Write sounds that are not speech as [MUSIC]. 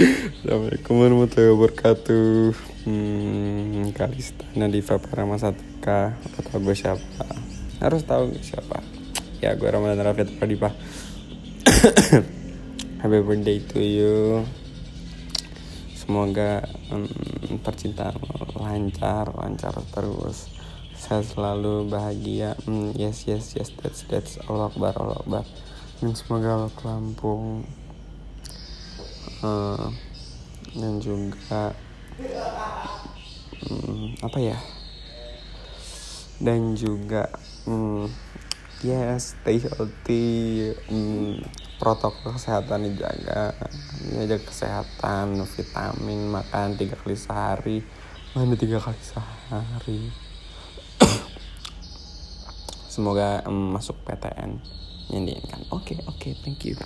Assalamualaikum warahmatullahi wabarakatuh. Hmm, Kalista Nadifa Paramasataka Lo tau gue siapa? Harus tahu siapa. Ya gue Ramadan Rafiat Pradipah [COUGHS] Happy birthday to you. Semoga um, percintaan lancar, lancar terus. Sehat selalu, bahagia. Hmm, Yes, yes, yes, that's, that's Allah Akbar, Allah Akbar. Dan semoga lo ke Lampung uh, Dan juga hmm, Apa ya Dan juga hmm, Yes, stay healthy hmm, Protokol kesehatan dijaga Jaga kesehatan, vitamin, makan tiga kali sehari Mana tiga kali sehari [COUGHS] Semoga um, masuk PTN yang diinginkan. Oke, okay, oke, okay, thank you.